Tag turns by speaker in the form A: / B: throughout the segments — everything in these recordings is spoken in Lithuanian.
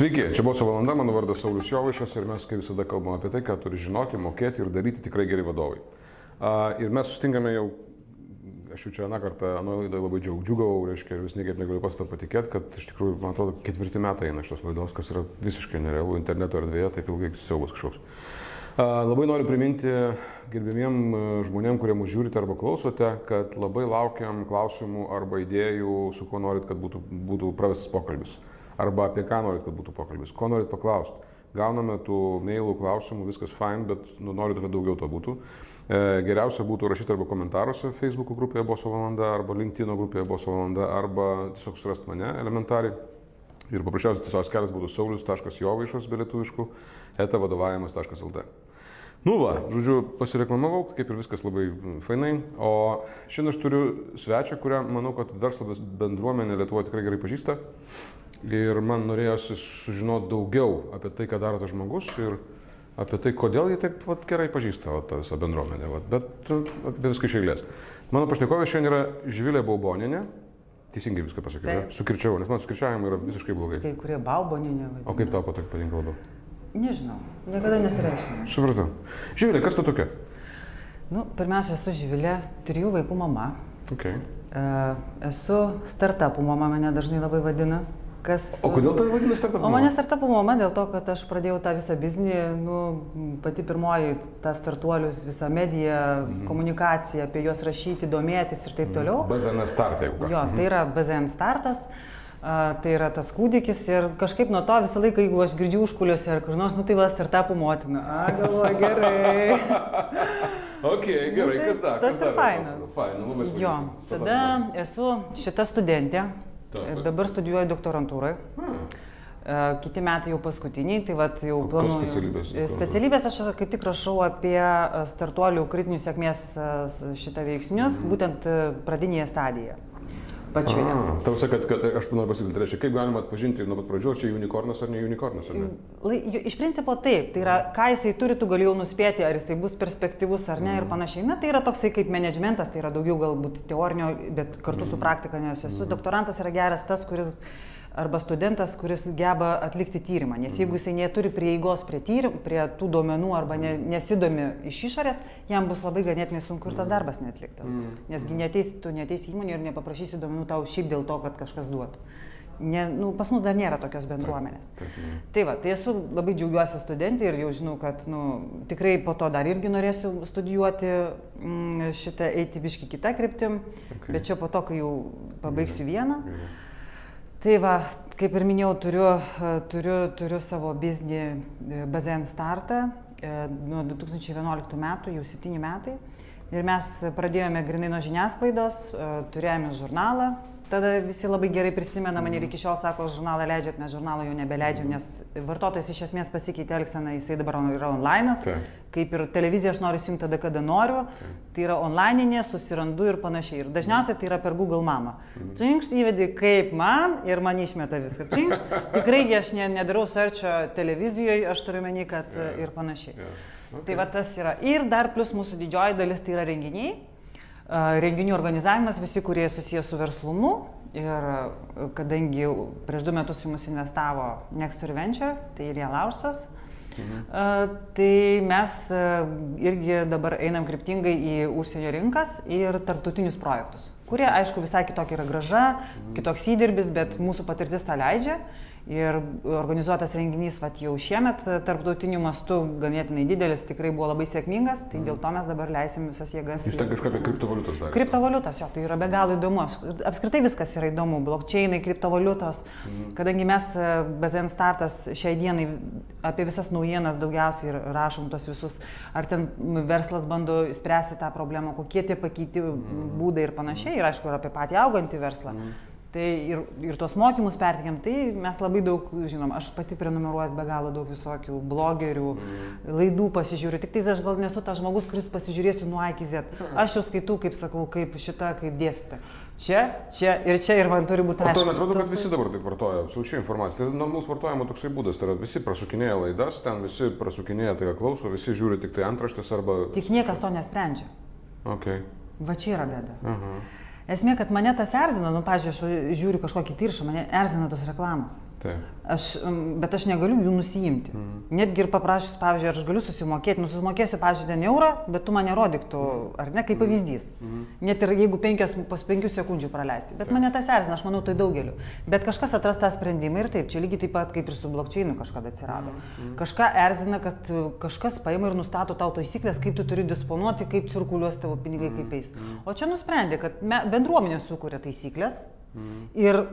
A: Sveiki, čia buvo valanda, mano vardas Saulis Jovaišas ir mes kaip visada kalbame apie tai, ką turi žinoti, mokėti ir daryti tikrai geri vadovai. Ir mes sustingame jau, aš jau čia vieną kartą, anu laidai labai džiaug, džiugavau, reiškia, ir vis niekaip negaliu pats to patikėti, kad iš tikrųjų, man atrodo, ketvirti metai eina šios laidos, kas yra visiškai nerealu interneto erdvėje, taip ilgai siaubas kažkoks. Labai noriu priminti gerbėmiem žmonėm, kurie mūsų žiūrite arba klausote, kad labai laukiam klausimų arba idėjų, su kuo norit, kad būtų, būtų pravestas pokalbis arba apie ką norit, kad būtų pokalbis, ko norit paklausti. Gauname tų mailų klausimų, viskas fine, bet nu, norit, kad daugiau to būtų. E, geriausia būtų rašyti arba komentaruose Facebook grupėje Boso valanda, arba LinkedIn grupėje Boso valanda, arba tiesiog surasti mane elementariai. Ir paprasčiausiai tiesiog kelias būtų saulis.jovaišas be lietuviškų, eta vadovavimas.lt. Nu va, žodžiu, pasireklamavau, kaip ir viskas labai fainai. O šiandien aš turiu svečią, kurią manau, kad verslo bendruomenė Lietuvoje tikrai gerai pažįsta. Ir man norėjosi sužinoti daugiau apie tai, ką daro tas žmogus ir apie tai, kodėl jie taip vat, gerai pažįsta vat, tą visą bendruomenę. Vat. Bet apie viską iš eilės. Mano pašnekovė šiandien yra Živilė Bauboninė. Teisingai viską pasakiau. Sukirčiau, nes man sukirčiavimai yra visiškai blogai.
B: Kai kurie Bauboninė.
A: O kaip tau patinka patinka labiau?
B: Nežinau, niekada nesureiškinu.
A: Supratau. Živilė, kas tu tokia?
B: Nu, pirmiausia, esu Živilė, trijų vaikų mama.
A: Okay.
B: Esu startupų mama, mane dažnai labai vadina. Kas,
A: O kodėl tave vadina startup?
B: O mane startupų mama dėl to, kad aš pradėjau tą visą biznį, nu, pati pirmoji, tą startuolius, visą mediją, mhm. komunikaciją, apie juos rašyti, domėtis ir taip toliau.
A: BZN start, jeigu.
B: Jo, tai yra BZN startas. A, tai yra tas kūdikis ir kažkaip nuo to visą laiką, jeigu aš girdžiu užkuliuose ar kur nors, nu tai va, startupų motina. A, galvoju, gerai.
A: ok, gerai,
B: nu,
A: kas dar?
B: Tas
A: ir
B: faina.
A: Faina, labai smagu.
B: Jo, tada esu šita studentė, Ir dabar studijuoju doktorantūrai. Hmm. Kiti metai jau paskutiniai, tai vat jau
A: planuoju. Specialybės?
B: Specialybės aš kaip tik rašau apie startuolių kritinių sėkmės šitą veiksnius, mm. būtent pradinėje stadijoje pačioje.
A: Tau sakai, kad, kad aš noriu pasidalinti, tai reiškia, kaip galima atpažinti nuo pat pradžios, čia unikornas ar ne unikornas, ar ne?
B: Lai, iš principo taip, tai yra, ką jisai turi, tu gali jau nuspėti, ar jisai bus perspektyvus ar ne mm. ir panašiai. Na, tai yra toksai kaip managementas, tai yra daugiau galbūt teorinio, bet kartu mm. su praktika, nes esu mm. doktorantas yra geras tas, kuris arba studentas, kuris geba atlikti tyrimą. Nes jeigu jisai neturi prieigos prie, tyrim, prie tų duomenų arba ne, nesidomi iš išorės, jam bus labai ganėtinai sunku ir tas darbas netliktas. Mm. Nesgi neteis, tu neteis įmonė ir nepaprašysi duomenų tau šiaip dėl to, kad kažkas duotų. Ne, nu, pas mus dar nėra tokios bendruomenės. Taip, taip. Tai va, tai esu labai džiaugiuosi studentė ir jau žinau, kad nu, tikrai po to dar irgi norėsiu studijuoti mm, šitą eiti biški kitą kryptim, okay. bet čia po to, kai jau pabaigsiu vieną. Gerai. Tai va, kaip ir minėjau, turiu, turiu, turiu savo biznį e, BZN startą e, nuo 2011 metų, jau 7 metai. Ir mes pradėjome grinai nuo žiniasklaidos, e, turėjome žurnalą, tada visi labai gerai prisimena mane ir iki šiol sako, žurnalą leidžiat, mes žurnalo jau nebeleidžiam, nes vartotojas iš esmės pasikeitė elgseną, jisai dabar yra online. Kaip ir televiziją aš noriu įjungti tada, kada noriu. Ta. Tai yra online, susirandu ir panašiai. Ir dažniausiai tai yra per Google mamą. Mhm. Činkšt įvedi kaip man ir man išmeta viską. Činkšt, tikrai aš ne, nedarau serčio televizijoje, aš turiu menį, kad yeah. ir panašiai. Yeah. Okay. Tai va tas yra. Ir dar plus mūsų didžioji dalis tai yra renginiai Renginių organizavimas, visi, kurie susijęs su verslumu ir kadangi prieš du metus į mus investavo Next Venture, tai ir Jelausas, mhm. tai mes irgi dabar einam kryptingai į užsienio rinkas ir tarptautinius projektus, kurie, aišku, visai kitokia yra graža, mhm. kitoks įdirbis, bet mūsų patirtis tą leidžia. Ir organizuotas renginys vat, jau šiemet tarptautiniu mastu ganėtinai didelis, tikrai buvo labai sėkmingas, tai dėl to mes dabar leisim visas jėgas.
A: Jūs ten kažką apie kriptovaliutas darėte?
B: Kriptovaliutas, jo, tai yra be galo įdomu. Apskritai viskas yra įdomu, blokčiainai, kriptovaliutos, mm. kadangi mes e, BZN startas šiai dienai apie visas naujienas daugiausiai rašom tos visus, ar ten verslas bando spręsti tą problemą, kokie tie pakeiti mm. būdai ir panašiai, ir aišku, ir apie patį augantį verslą. Mm. Tai ir, ir tuos mokymus pertikėm, tai mes labai daug, žinom, aš pati prenumeruoju be galo daug visokių blogerių, mm. laidų pasižiūriu, tik tai aš gal nesu tas žmogus, kuris pasižiūrėsiu nuo A iki Z. Aš jau skaitau, kaip sakau, kaip šita, kaip dėstytoja. Čia, čia ir čia ir man turi būti aišku.
A: O to netrodo, kad visi dabar taip vartoja, absoliučiai informacija. Tai normalus vartojimo toksai būdas, tai yra visi prasukinėja laidas, ten visi prasukinėja tai, klauso, visi žiūri tik tai antraštės arba...
B: Tik niekas to nesprendžia.
A: Okay.
B: Va čia yra bėda. Uh -huh. Esmė, kad mane tas erzina, nu, pažiūrėjau, aš žiūriu kažkokį tiršą, mane erzina tos reklamos.
A: Taip.
B: Aš, mm, bet aš negaliu jų nusijimti. Mm. Netgi ir paprašus, pavyzdžiui, ar aš galiu susimokėti, nu susimokėsiu, pavyzdžiui, ten eurą, bet tu mane rodyk tu, ar ne, kaip pavyzdys. Mm. Net ir jeigu penkios, pos penkių sekundžių praleisti. Bet taip. mane tas erzina, aš manau, tai daugeliu. Bet kažkas atras tą sprendimą ir taip, čia lygiai taip pat kaip ir su blokčiainu kažkada atsirado. Mm. Kažką erzina, kad kažkas paima ir nustato tau taisyklės, kaip tu turi disponuoti, kaip cirkuliuos tavo pinigai, mm. kaip eis. Mm. O čia nusprendė, kad me, bendruomenė sukuria taisyklės. Mm. Ir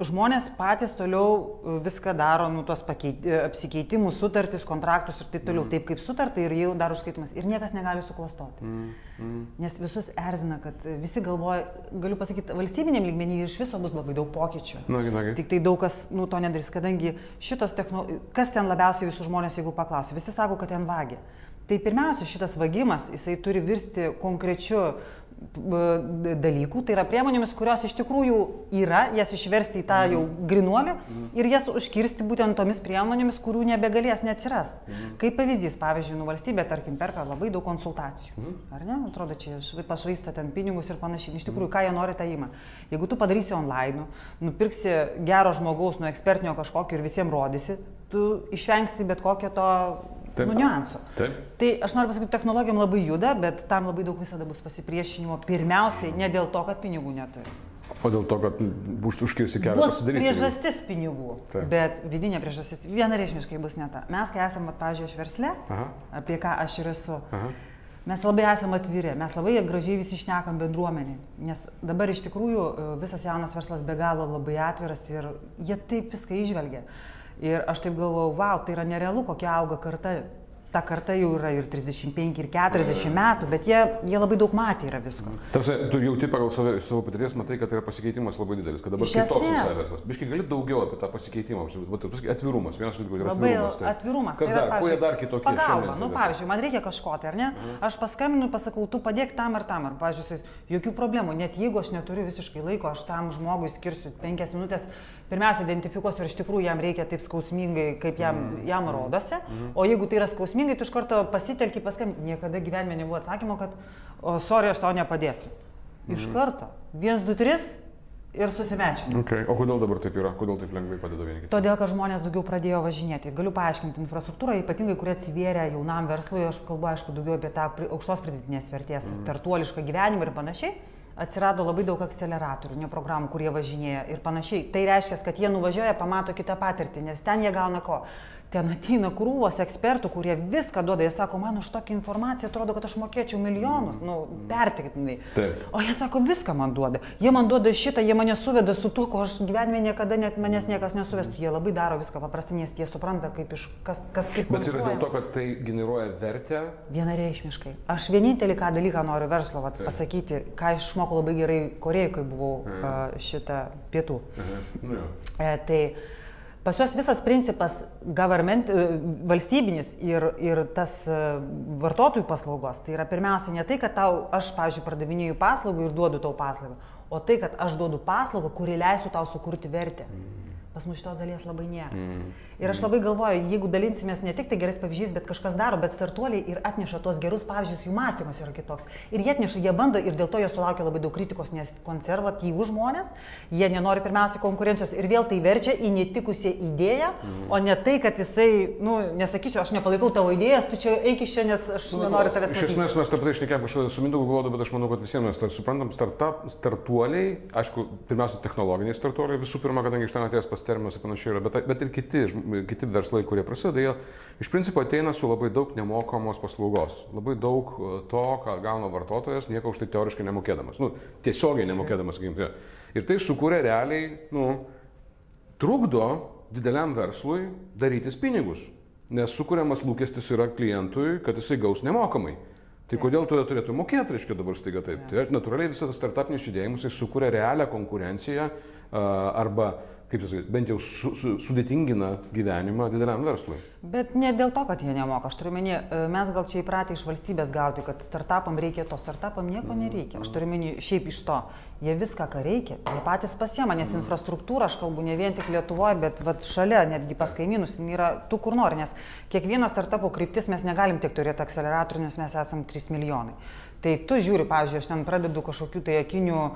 B: žmonės patys toliau e, viską daro, nu, tos pakeit, e, apsikeitimus, sutartis, kontraktus ir taip toliau, mm. taip kaip sutarta ir jau daro užskaitimas. Ir niekas negali suklastoti. Mm. Mm. Nes visus erzina, kad visi galvoja, galiu pasakyti, valstybinėm lygmenį iš viso bus labai daug pokyčių.
A: Nagi, nagi.
B: Tik tai daug kas nu, to nedarys, kadangi šitos technologijos, kas ten labiausiai visų žmonės, jeigu paklausia, visi sako, kad ten vagė. Tai pirmiausia, šitas vagimas, jisai turi virsti konkrečiu dalykų, tai yra priemonėmis, kurios iš tikrųjų yra, jas išversti į tą jau mhm. grinuolį mhm. ir jas užkirsti būtent tomis priemonėmis, kurių nebegalės neatsiras. Mhm. Kaip pavyzdys, pavyzdžiui, nu, valstybė, tarkim, perka labai daug konsultacijų. Ar ne? Atrodo, čia pašvaisto ten pinigus ir panašiai. Iš tikrųjų, ką jie nori, tą įima. Jeigu tu padarysi online, nupirksi gero žmogaus, nu ekspertinio kažkokio ir visiems rodysi, tu išvengsi bet kokio to Taip. Nu, niuansų.
A: Taip.
B: Tai aš noriu pasakyti, technologijom labai juda, bet tam labai daug visada bus pasipriešinimo. Pirmiausiai, ne dėl to, kad pinigų neturi.
A: O dėl to, kad bus užkirsti kelią
B: bus pasidaryti. priežastis pinigų, Taip. bet vidinė priežastis vienareišmiškai bus ne ta. Mes, kai esame, pažiūrėjau, aš versle, Aha. apie ką aš ir esu, Aha. mes labai esame atviri, mes labai gražiai visi išnekam bendruomenį, nes dabar iš tikrųjų e, visas jaunas verslas be galo labai atviras ir jie taip viską išvelgia. Ir aš taip galvojau, wow, tai yra nerealu, kokia auga karta ta karta jau yra ir 35, ir 40 metų, bet jie, jie labai daug matė yra visko.
A: Tarsi, tu jauti pagal save, savo patirties, matai, kad tai yra pasikeitimas labai didelis, kad dabar kitoks visai verslas. Biškai gali daugiau apie tą pasikeitimą, atvirumas, vienas iš dalykų yra atvirumas. Tai.
B: Atvirumas.
A: Kas tai yra, dar, kuo jie dar kitokie?
B: Pagalba, nu, pavyzdžiui, man reikia kažko, tai ar ne? Mhm. Aš paskambinu, pasakau, tu padėk tam ar tam, ar, pavyzdžiui, jokių problemų, net jeigu aš neturiu visiškai laiko, aš tam žmogui skirsiu penkias minutės, pirmiausia, identifikuosiu, ar iš tikrųjų jam reikia taip skausmingai, kaip jam, mm. jam rodosi. Mm. O jeigu tai yra skausmingai, tu iš karto pasitelki paskam, niekada gyvenime nebuvo atsakymo, kad, o, sorry, aš tau nepadėsiu. Mm. Iš karto. 1, 2, 3 ir susimečia.
A: Okay. O kodėl dabar taip yra? Kodėl taip lengvai padeda vieni kitiems?
B: Todėl, kad žmonės daugiau pradėjo važinėti. Galiu paaiškinti infrastruktūrą, ypatingai, kurie atsivėrė jaunam verslui, aš kalbu, aišku, daugiau apie tą aukštos pridėtinės vertės, mm. startuolišką gyvenimą ir panašiai atsirado labai daug akceleratorių, programų, kurie važinėja ir panašiai. Tai reiškia, kad jie nuvažiuoja, pamato kitą patirtį, nes ten jie gauna ko? Ten ateina krūvos ekspertų, kurie viską duoda, jie sako, man už tokią informaciją atrodo, kad aš mokėčiau milijonus, nu, pertiktinai. Taip. O jie sako, viską man duoda. Jie man duoda šitą, jie mane suveda su tuo, ko aš gyvenime niekada net manęs niekas nesuvestų. Jie labai daro viską paprastai, nes jie supranta, kaip iš kas, kas kaip.
A: Bet yra dėl to, kad tai generuoja vertę.
B: Vienareišmiškai. Aš vienintelį ką dalyką noriu verslo vat, pasakyti, ką išmokau labai gerai Korejai, kai buvau mhm. šitą pietų. Mhm. Nu, e, tai Pas juos visas principas government, e, valstybinis ir, ir tas e, vartotojų paslaugos, tai yra pirmiausia ne tai, kad tau, aš, pavyzdžiui, pardavinėju paslaugą ir duodu tau paslaugą, o tai, kad aš duodu paslaugą, kuri leistų tau sukurti vertę. Mm. Pas mus šitos dalies labai nėra. Mm. Ir aš labai galvoju, jeigu dalinsimės ne tik tai gerais pavyzdžiais, bet kažkas daro, bet startuoliai ir atneša tuos gerus pavyzdžius, jų mąstymas yra kitoks. Ir jie atneša, jie bando ir dėl to jie sulaukia labai daug kritikos, nes konservatyvų žmonės, jie nenori pirmiausia konkurencijos ir vėl tai verčia į netikusią idėją, mm. o ne tai, kad jisai, nu, nesakysiu, aš nepalaikau tavo idėjas, tu čia eik iš čia, nes aš nu, nenoriu tavęs.
A: Iš esmės mes apie tai išnekėjome kažkada su Mindaugu Glodu, bet aš manau, kad visiems mes suprantam, startup, startuoliai, aišku, pirmiausia, technologiniai startuoliai, visų pirma, kadangi iš ten atėjęs pas terminus ir panašiai yra bet, bet ir kiti, kiti verslai, kurie prasideda, jie iš principo ateina su labai daug nemokamos paslaugos. Labai daug e, to, ką gauna vartotojas, nieko už tai teoriškai nemokėdamas. Nu, tiesiogiai nemokėdamas, sakykime. Ir tai sukuria realiai, nu, trukdo dideliam verslui darytis pinigus. Nes sukūriamas lūkestis yra klientui, kad jisai gaus nemokamai. Tai kodėl tada turėtų mokėti, reiškia dabar staiga taip. Tai natūraliai visas tas startupinis judėjimas, jis sukuria realią konkurenciją arba kaip jūs sakėte, bent jau su, su, sudėtingina gyvenimą dideliam verslui.
B: Bet ne dėl to, kad jie nemoka. Aš turiu menį, e, mes gal čia įpratę iš valstybės gauti, kad startupam reikia to, startupam nieko nereikia. Aš turiu menį šiaip iš to. Jie viską, ką reikia, jie patys pasiema, nes infrastruktūra, aš kalbu ne vien tik Lietuvoje, bet vat, šalia, netgi pas kaimynus, yra tų, kur nori, nes kiekvienas startupų kryptis mes negalim tiek turėti akceleratorių, nes mes esame 3 milijonai. Tai tu žiūri, pavyzdžiui, aš ten pradedu kažkokių tai akinių uh,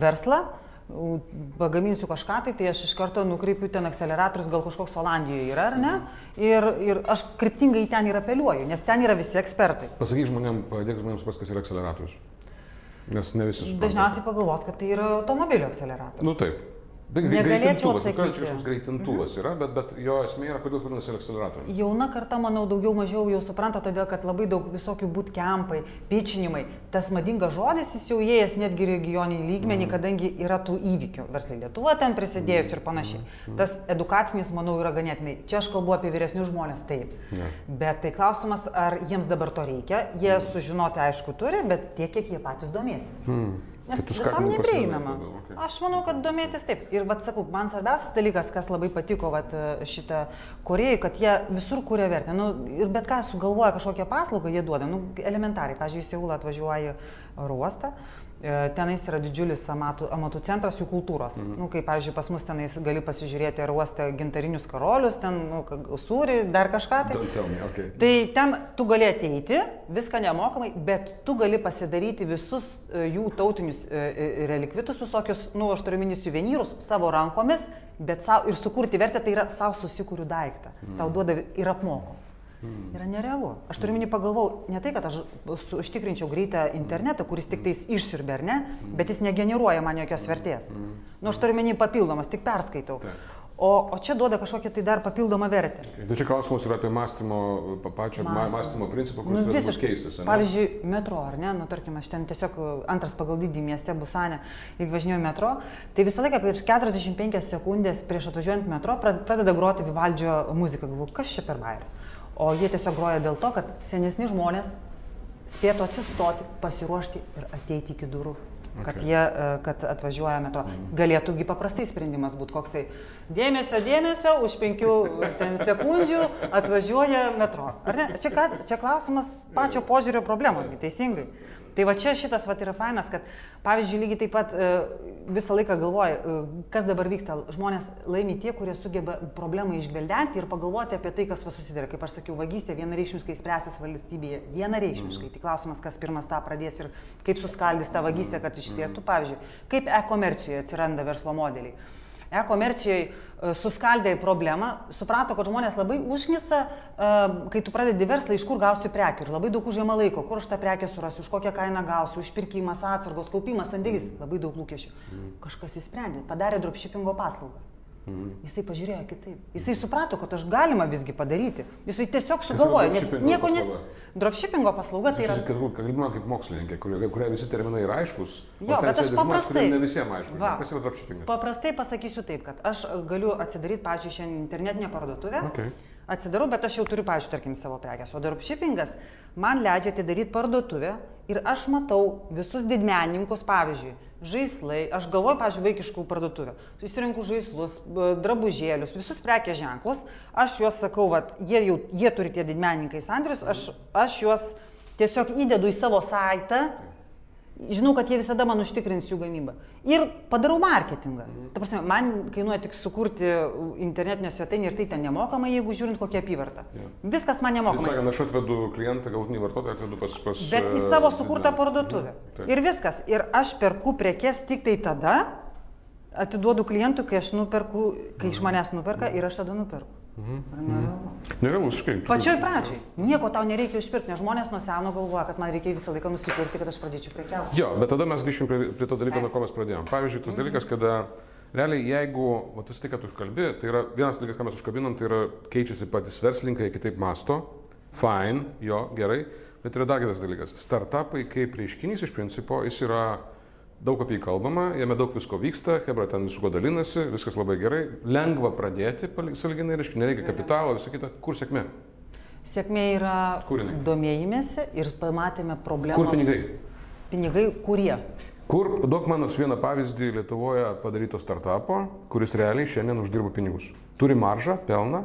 B: verslą, pagaminsiu kažką, tai, tai aš iš karto nukreipiu ten akceleratorius, gal kažkoks Olandijoje yra, ar ne? Ir, ir aš kryptingai ten ir apeliuoju, nes ten yra visi ekspertai.
A: Pasakyk žmonėms, padėk žmonėms pas, kas yra akceleratorius. Nes ne visi supranta.
B: Dažniausiai pagalvos, kad tai yra automobilio akceleratorius.
A: Nu taip. Tai greitintuvas, nu, kažkoks greitintuvas yra, bet, bet jo esmė yra, kodėl vadinasi akceleratoriumi.
B: Jauna karta, manau, daugiau mažiau jau supranta, todėl kad labai daug visokių būtkempai, pičinimai. Tas madingas žodis jis jau įėjęs netgi regioninį lygmenį, kadangi yra tų įvykių. Verslai Lietuva ten prisidėjus ir panašiai. Tas edukacinis, manau, yra ganėtinai. Čia aš kalbu apie vyresnius žmonės, taip.
A: Ne.
B: Bet tai klausimas, ar jiems dabar to reikia. Jie sužinoti, aišku, turi, bet tiek, kiek jie patys domėsis.
A: Hmm.
B: Nes
A: skatini
B: neprieinama.
A: okei.
B: Aš manau, kad domėtis taip. Ir, vad sakau, man svarbiausias dalykas, kas labai patiko vat, šitą Korejai, kad jie visur kūrė vertę. Nu, ir bet ką sugalvoja kažkokią paslaugą, jie duoda. Nu, elementariai. Pavyzdžiui, į Seulą atvažiuoji oro uostą. e, Tenais yra didžiulis amatų, amatų centras jų kultūros. Mhm. Nu, kaip, pavyzdžiui, pas mus tenais gali pasižiūrėti ar uostę gintarinius karolius, ten nu, sūrį, dar kažką. Tai.
A: Me, okay.
B: Tai ten tu gali ateiti, viską nemokamai, bet tu gali pasidaryti visus e, jų tautinius e, e, relikvitus, visokius, nu, aš turiu minį suvenyrus savo rankomis, bet sau, ir sukurti vertę, tai yra savo susikūrių daiktą. Tau duoda ir apmoko. Yra nerealu. Aš turiu minį pagalvau, ne tai, kad aš užtikrinčiau greitą internetą, kuris tik tais išsiurbė, ne, bet jis negeneruoja man jokios vertės. Nu, aš turiu minį papildomas, tik perskaitau.
A: Taip.
B: O, o čia duoda kažkokią tai dar papildomą vertę.
A: Tai čia klausimas yra apie mąstymo, pa- pačią ma-
B: Mąstymas.
A: mąstymo principą,
B: Nu,
A: kuris būti
B: visiškai.
A: keistas.
B: Pavyzdžiui, metro, ar ne, nu tarkim, aš ten tiesiog antras pagal dydį mieste Busanė, jeigu važinėjau metro, tai visą laiką prieš 45 sekundės prieš atvažiuojant metro pra- pradeda groti Vivaldžio muziką. Galvoju, kas čia per bairis. O jie tiesiog groja dėl to, kad senesni žmonės spėtų atsistoti, pasiruošti ir ateiti iki durų. Kad
A: Okay.
B: jie, e, kad atvažiuoja metro. Galėtųgi paprastai sprendimas būti koksai. Dėmesio, dėmesio, už penkių ten sekundžių atvažiuoja metro. Ar ne? Čia, ką, čia klausimas pačio požiūrio problemos, teisingai. Tai va čia šitas va yra fainas, kad pavyzdžiui lygiai taip pat e, visą laiką galvoja, e, kas dabar vyksta. Žmonės laimi tie, kurie sugeba problemą išgveldenti ir pagalvoti apie tai, kas va susiduria. Kaip aš sakiau, vagystė vienareikšmiškai spręsis valstybėje. Vienareikšmiškai. Tai klausimas, kas pirmas tą pradės ir kaip suskaldys tą vagystę, kad išsirtų. Pavyzdžiui, kaip e-komercijoje atsiranda verslo modeliai. E-komercijai e, suskaldė problemą, suprato, kad žmonės labai užnisa, e, kai tu pradedi verslą, iš kur gausi prekių. Ir labai daug užima laiko, kur aš tą prekę surasiu, už kokią kainą gausiu, užpirkimas, atsargos, kaupimas, sandėlis. Labai daug lūkesčių. Kažkas įsprendė, padarė dropshippingo paslaugą. Jisai pažiūrėjo kitaip. Jisai suprato, kad aš galima visgi padaryti. Jisai tiesiog sugalvojo, nes nieko nes... Dropshippingo paslauga tai yra...
A: Kalbate kalbama kaip mokslininkė, kurie, kurie visi terminai yra aiškus.
B: Jo, bet aš paprastai.
A: Ne visiems aišku.
B: Va.
A: Kas yra dropshippingas?
B: Paprastai pasakysiu taip, kad aš galiu atsidaryti, pavyzdžiui, šiandien internetinę parduotuvę.
A: Okay.
B: Atsidarau, bet aš jau turiu, pavyzdžiui, tarkim, savo prekes. O dropshippingas man leidžia atidaryti parduotuvę ir aš matau visus didmenininkus, pavyzdžiui, žaislai. Aš galvoju, pavyzdžiui, vaikiškų parduotuvę. Susirinku žaislus, drabužėlius, visus prekės ženklus. Aš juos sakau, vat, jie jau, jie turi tie didmenininkai sandrius, aš, aš juos tiesiog įdedu į savo saitą žinau, kad jie visada man užtikrins jų gamybą. Ir padarau marketingą. Ta prasme, man kainuoja tik sukurti internetinę svetainę ir tai ten nemokamai, jeigu žiūrint kokią apyvartą.
A: Jo.
B: Viskas man
A: Tai
B: nemokamai.
A: sakant, aš atvedu klientą, galutinį vartotoją atvedu pas... pas
B: Bet į
A: e,
B: savo sukurtą parduotuvę.
A: Taip.
B: Ir viskas. Ir aš perku prekes tik tai tada, atiduodu klientui, kai aš nuperku, kai iš manęs nuperka ir aš tada nuperku. Ar nerealu?
A: Nerealu, visiškai.
B: Pačioj pradžioj. Nieko tau nereikia išpirkti, nes žmonės nuo seno galvoja, kad man reikia visą laiką nusipirkti, kad aš pradėčiau prekiauti.
A: Jo, bet tada mes grįšim prie, prie to dalyko, nuo ko mes pradėjome. Pavyzdžiui, tas dalykas, kada realiai jeigu, va tas tai, kad tu kalbi, tai yra vienas dalykas, ką mes užkabinam, tai yra keičiasi patys verslininkai, kitaip masto, fine, jo, gerai, bet yra dar kitas dalykas. Startupai kaip reiškinys iš principo, jis yra daug apie jį kalbama, jame daug visko vyksta, Hebra ten visu kuo dalinasi, viskas labai gerai, lengva pradėti, saliginai, reiškia, nereikia kapitalo, visą kitą, kur sėkmė,
B: Sėkmė yra
A: Kur jinai?
B: domėjimėsi ir pamatėme problemą.
A: kur pinigai.
B: Pinigai kurie?
A: Kur, duok man nors vieną pavyzdį Lietuvoje padaryto startupo, kuris realiai šiandien uždirba pinigus. Turi maržą, pelną,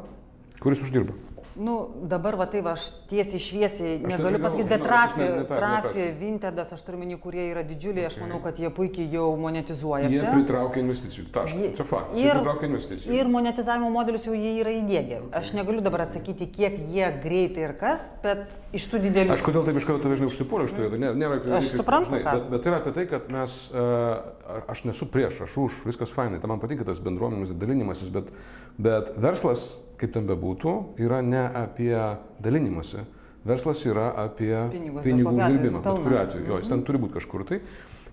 A: kuris uždirba.
B: Nu, dabar va tai va, aš tiesiai šviesiai negaliu pasakyti, bet
A: ne per-
B: Vintedas, aš turiu minį, kurie yra didžiuliai, aš manau, kad jie puikiai jau monetizuojasi.
A: Jie pritraukia investicijų. Taškas. Čia faktas. Jie
B: ir-
A: pritraukia investicijų.
B: Ir monetizavimo modelius jau jie yra įdėgę. Aš negaliu dabar atsakyti, kiek jie greitai ir kas, bet iš tų didelių...
A: Aš kodėl taip iš karto tave žinai užsipuoliau iš to, nėra, nėra
B: Aš suprantu,
A: žinai, bet, bet tai yra apie tai, kad mes, uh, aš nesu prieš, aš už, viskas fainai, tai man patinka tas bendruomenės dalinimasis, bet, bet verslas, kaip ten bebūtų, yra ne apie dalinimąsi. Verslas yra apie
B: Pinigus,
A: pinigų uždirbimą, bet kuriuo atveju. Jo, jis ten turi būti kažkur tai.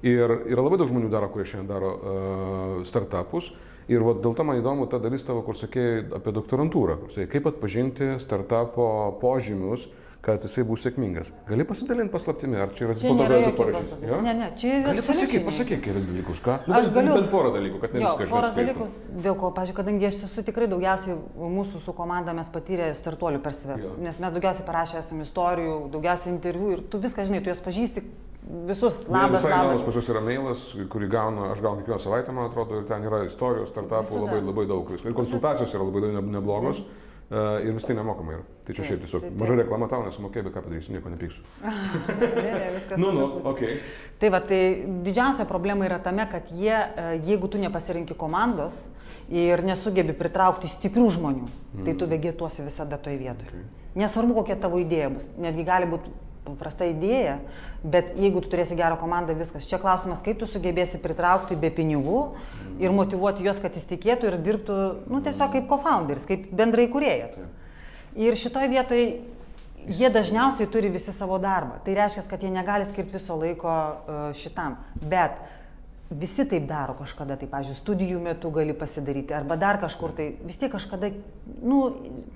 A: Ir yra labai daug žmonių daro, kurie šiandien daro uh, startupus. Ir vat, dėl to man įdomu ta dalis tavo, kur sakėjai apie doktorantūrą. Kur sakėjai, kaip atpažinti startupo požymius, kad jisai bus sėkmingas. Gali pasidalinti paslaptimi, ar čia yra parašyti?
B: paslaptis.
A: Jo?
B: Ne, ne, čia yra
A: Gali pasakyti, pasakyk kelias dalykus, ką? Nu,
B: Aš galiu-
A: Bent porą dalykų, kad ne
B: Jo,
A: viską
B: poras
A: žinai.
B: dalykus, dėl ko, pažiūrėjau, kadangi aš esu tikrai daugiausiai mūsų su komanda mes patyrę startuolių per save,
A: Jo.
B: nes mes daugiausiai parašę esame istorijų, daugiausiai interviu ir tu viską žinai, tu juos pažįsti visus, labas,
A: Visai įdomus pas jūs yra mailas, kurį gaunu, aš gaunu kiekvieną savaitę, man atrodo, ir ten yra istorijos, startupų labai, labai daug. Ir konsultacijos yra labai neblogos. Uh, ir vis tai nemokamai yra. Tai čia šiaip tiesiog
B: taip, taip.
A: maža reklama tau nesumokėjai, bet ką padarysiu, nieko nepyksiu.
B: Ne, ne, viskas
A: Nu, nu, okei.
B: Tai va, tai didžiausia problema yra tame, kad jie, e, jeigu tu nepasirinki komandos ir nesugebi pritraukti stiprių žmonių, mm. tai tu vegetuosi visada toje vietoje.
A: Okay.
B: Nesvarbu, kokia tavo idėja bus. Netgi gali būti paprasta idėja, bet jeigu tu turėsi gerą komandą, viskas. Čia klausimas, kaip tu sugebėsi pritraukti be pinigų ir motivuoti juos, kad jis tikėtų ir dirbtų, nu, tiesiog kaip co-founderis, kaip bendrai kuriejas. Ir šitoje vietoje jie dažniausiai turi visi savo darbą. Tai reiškia, kad jie negali skirti viso laiko e, šitam. Bet visi taip daro kažkada, tai, pavyzdžiui, studijų metu gali pasidaryti arba dar kažkur, tai vis tiek kažkada, nu,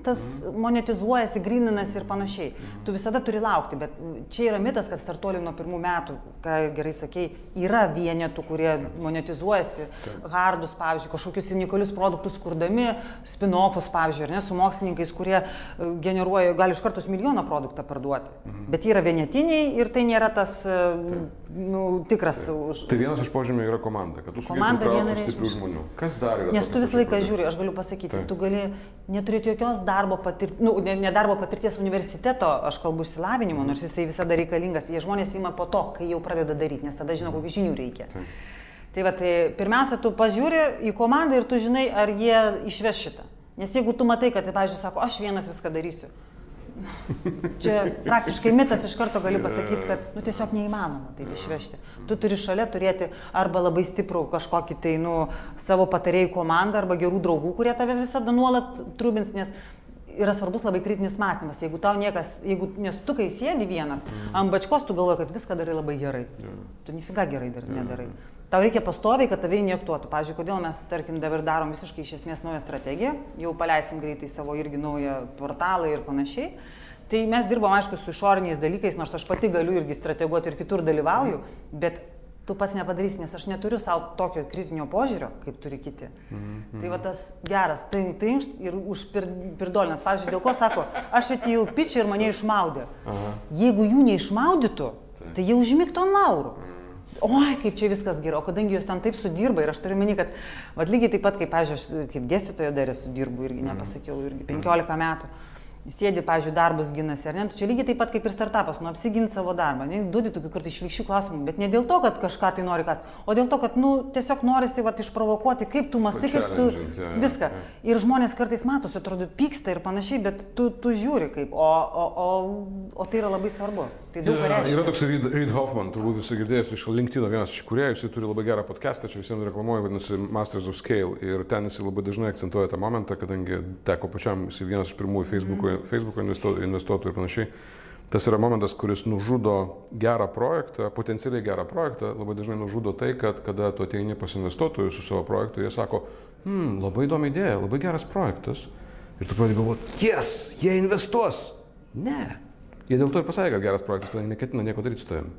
B: tas monetizuojasi, grininasi ir panašiai. Tu visada turi laukti, bet čia yra mitas, kad startuoliai nuo pirmų metų, ką gerai sakei, yra vienetų, kurie monetizuojasi, hardus, pavyzdžiui, kažkokius unikalius produktus kurdami, spin-offus, pavyzdžiui, ar ne, su mokslininkais, kurie e, generuoja, gali iš karto milijoną produktą parduoti. Bet jie yra vienetiniai ir tai nėra tas, e, nu, tikras už...
A: Tai vienas iš požymių yra komanda, kad tu sugebėtum
B: Komanda
A: traukti
B: vienareikšmiškai.
A: stiprių žmonių. Kas dar yra?
B: Nes tu visą laiką žiūri, aš galiu pasakyti,
A: Taip.
B: tu gali neturėti jokios darbo patirties, nu, ne, ne darbo patirties universiteto, aš kalbu išsilavinimo, nors jisai visada reikalingas. Jie žmonės ima po to, kai jau pradeda daryti, nes tada žino, kokių žinių reikia.
A: Taip.
B: Tai va, tai pirmiausia, tu pažiūri į komandą ir tu žinai, ar jie išveš šitą. Nes jeigu tu matai, kad, tai, pavyzdžiui, sako, aš vienas viską darysiu. Čia praktiškai mitas iš karto gali pasakyti, kad nu, tiesiog neįmanoma taip išvežti. Tu turi šalia turėti arba labai stiprų kažkokį tai nu, savo patarėjų komandą arba gerų draugų, kurie tave visada nuolat trubins, nes yra svarbus labai kritinis mąstymas. Jeigu tau niekas, jeigu, nes tu kai sėdi vienas, ant bačkos tu galvoji, kad viską darai labai gerai. Tu nifiga gerai dar nedarai. Tau reikia pastoviai, kad tave injektuotų. Pavyzdžiui, kodėl mes, tarkim, dabar darom visiškai iš esmės naują strategiją, jau paleisim greitai savo irgi naują portalą ir panašiai. Tai mes dirbam, aišku, su išoriniais dalykais, nors aš pati galiu irgi strateguoti ir kitur dalyvauju, bet tu pats nepadarysi, nes aš neturiu savo tokio kritinio požiūrio, kaip turi kiti.
A: Mhm.
B: Tai va tas geras, tai tinkšt ir užpirdolinas. Pavyzdžiui, dėl ko sako, aš atėjau pičią ir mane išmaudė.
A: Aha.
B: Jeigu jų neišmaudytų, tai jie užmygto ant laurų. Oi, kaip čia viskas gerai, o kadangi jūs ten taip sudirba ir aš turiu meni, kad, vad lygiai taip pat, kaip, pažiūrėjau, kaip dėstytoja dar esu dirbu irgi, nepasakiau, irgi 15 metų. Sėdi, pažiūrėjau, darbus ginasi, ar ne? Tu čia lygiai taip pat kaip ir startupas, nu apsiginti savo darbą. Ne, duodi tokių kartais išlikščių klausimų, bet ne dėl to, kad kažką tai nori kas, o dėl to, kad, nu, tiesiog norisi, va, išprovokuoti, kaip tu mastai, kaip tu
A: jo, jo,
B: viską.
A: jo.
B: Ir žmonės kartais matosi, atrodo, pyksta ir panašiai, bet tu, tu žiūri kaip, o, o, o, o tai yra labai svarbu. Tai daug
A: Ja,
B: reiškia.
A: yra toks Reid, Reid Hoffman, turbūt visi girdėjęs iš LinkedIn, vienas iš kuriejų, jis turi labai gerą podcastą, čia visiems reklamuoja, vadinasi Masters of Scale. Ir ten jis labai dažnai akcentuoja tą momentą, kadangi teko pačiam, jis vienas iš pirmųjų Facebook'o mm. Facebook investuotojų, ir panašiai. Tas yra momentas, kuris nužudo gerą projektą, potencialiai gerą projektą, labai dažnai nužudo tai, kad kada tu ateini pas investuotojus su savo projektu, jie sako, hmm, labai įdomi idėja, labai geras projektas. Ir tu pradedi galvoti, jes, jie investuos. Ne. Jie dėl to ir pasakė, kad geras projektas, kadangi neketina nieko daryti su tavimi.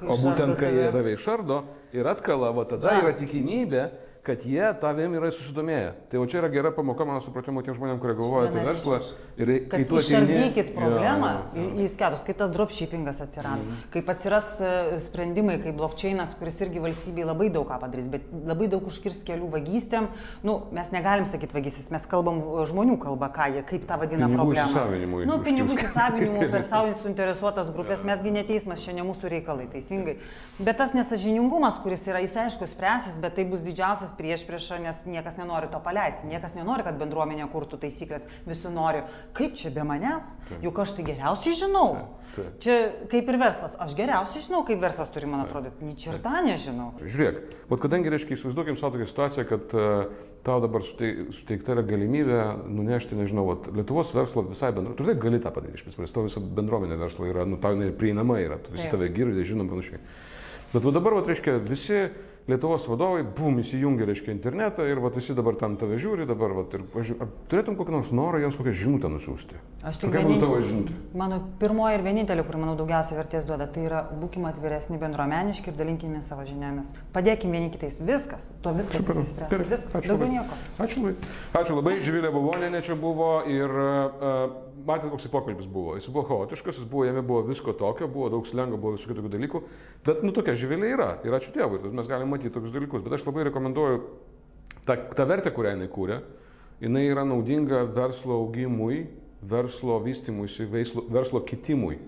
B: kai
A: O būtent, kai jie tave išardo ir atkala, va tada
B: Va.
A: yra tikimybė, kad jie tavim yra susidomėję. Tai o čia yra gera pamoka, mano supratimu, tiem žmonėm, kurie galvoja apie verslą. Ir kai tu
B: išardykit problemą,
A: Jo, jo, jo.
B: į sketus, kai tas dropshippingas atsirado,
A: Mhm.
B: kaip atsiras e, sprendimai, kaip blokčeinas, kuris irgi valstybei labai daug ką padarys, bet labai daug užkirs kelių vagystėm. Nu, mes negalim sakyti vagystės, mes kalbam e, žmonių kalbą, ką jie, kaip tą vadina
A: Pinigų
B: problemą.
A: įsisavinimui
B: Nu, pinigų įsisavinimui per savo suinteresuotas grupės, mesgi neteismas, čia ne mūsų reikalai, teisingai. Bet tas nesažiningumas, kuris yra, jis aišku spręsis, bet tai bus didžiausias prieš priešą, nes niekas nenori to paleisti, niekas nenori, kad bendruomenė kurtų taisyklės, visi nori, kaip čia be manęs, juk aš tai geriausiai žinau.
A: Taip, taip.
B: Čia kaip ir verslas, aš geriausiai žinau, kaip verslas turi man atrodo, nei čirta nežinau.
A: Žiūrėk, bet kadangi, reiškia, įsivaizduokim savo tokią situaciją, kad uh, tau dabar sutei- suteikta yra galimybė nunešti, nežinau, vat, Lietuvos verslo visai bendruomenė, tu taip gali tą padaryti, iš esmės, tavo visa bendruomenė verslo yra, nu, tau jinai prieinama yra, visi
B: Taip.
A: tave girdė, žinom panašiai. Bet va dabar, va, reiškia, visi Lietuvos vadovai, bum, įsijungia, reiškia, internetą ir va, visi dabar ten tave žiūri, dabar, va, ir, ar turėtum kokį nors norą jiems kokią žinutę nusiųsti?
B: Aš tik
A: Kokia būtų tavo žinutė?
B: Mano pirmoji ir vienintelė, kuri, manau, daugiausiai vertės duoda, tai yra būkime atviresni bendruomeniški ir dalinkime savo žiniomis. Padėkime vieni kitais. Viskas. Tuo viskas
A: Super.
B: Viskas.
A: Ačiū
B: Daugiau
A: labai.
B: nieko.
A: Ačiū labai. Ačiū labai, Živilė Balonė čia buvo ir uh, matėte, koks pokalbis buvo. Jis buvo chaotiškas, jis buvo, jame buvo visko tokio, buvo daug slengo, buvo visokių tokių dalykų, bet nu tokia Živilė yra ir ačiū Dievui, mes galime matyti tokius dalykus, bet aš labai rekomenduoju tą, tą vertę, kurią jinai kūrė, jinai yra naudinga verslo augimui, verslo vystimuisi, verslo, verslo kitimui.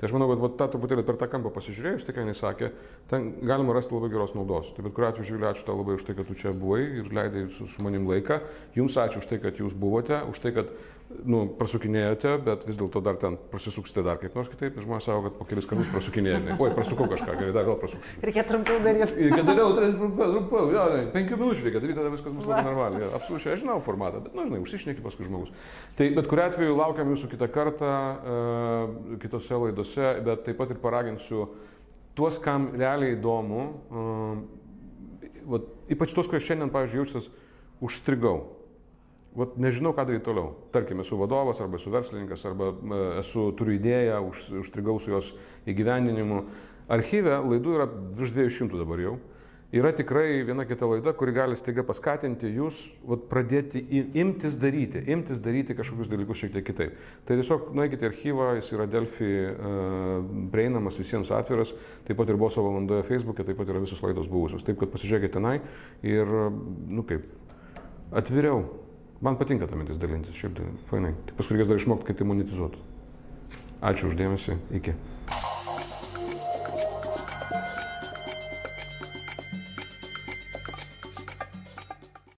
A: Tai aš manau, kad vat tą truputėlį per tą kampą pasižiūrėjus, tai ką jis sakė, ten galima rasti labai geros naudos. Tai bet kuriuo atveju, Živilė, ačiū tau labai už tai, kad tu čia buvai ir leidai su, su manim laiką. Jums ačiū už tai, kad jūs buvote, už tai, kad nu, prasukinėjote, bet vis dėlto dar ten prasisuksite dar kaip nors kitaip, žmonės sako, kad po kelis kartus prasukinėjate. Oi, prasukau kažką, gerai, dar vėl prasuksiu.
B: Reikia trumpiau daryti.
A: Kad dariau, trumpiau, ne, penkių minučių reikia daryti, tada viskas bus labai normaliai. Absoliučiai, aš žinau formatą, bet, na, žinai, užsišneki paskui žmogus. Tai bet kuriu atveju laukiam jūsų kitą kartą, uh, kitose laidose, bet taip pat ir paraginsiu tuos, kam realiai įdomu, uh, vat, ypač tuos, kurie šiandien, pavyzdžiui, jaučiatės užstrigau. Vat nežinau, ką daryti toliau. Tarkim, esu vadovas, arba esu verslininkas, arba e, esu, turiu idėją, už, užstrigau su jos įgyvendinimu. Archyve laidų yra virš 200 dabar jau. Yra tikrai viena kita laida, kuri gali staiga paskatinti jūs vat, pradėti imtis daryti, imtis daryti kažkokius dalykus šiek tiek kitaip. Tai tiesiog nueikite į archyvą, jis yra Delfi uh, prieinamas visiems atviras, taip pat ir buvo savo valandoje Facebook'e, taip pat yra visos laidos buvusios. Taip kad pasižiūrėkite tenai ir, nu kaip, atviriau. Man patinka tą mintis dalintis, šiaip tai fainai. Tai paskui reikės dar išmokti, kaip tai monetizuotų. Ačiū uždėmesi, iki.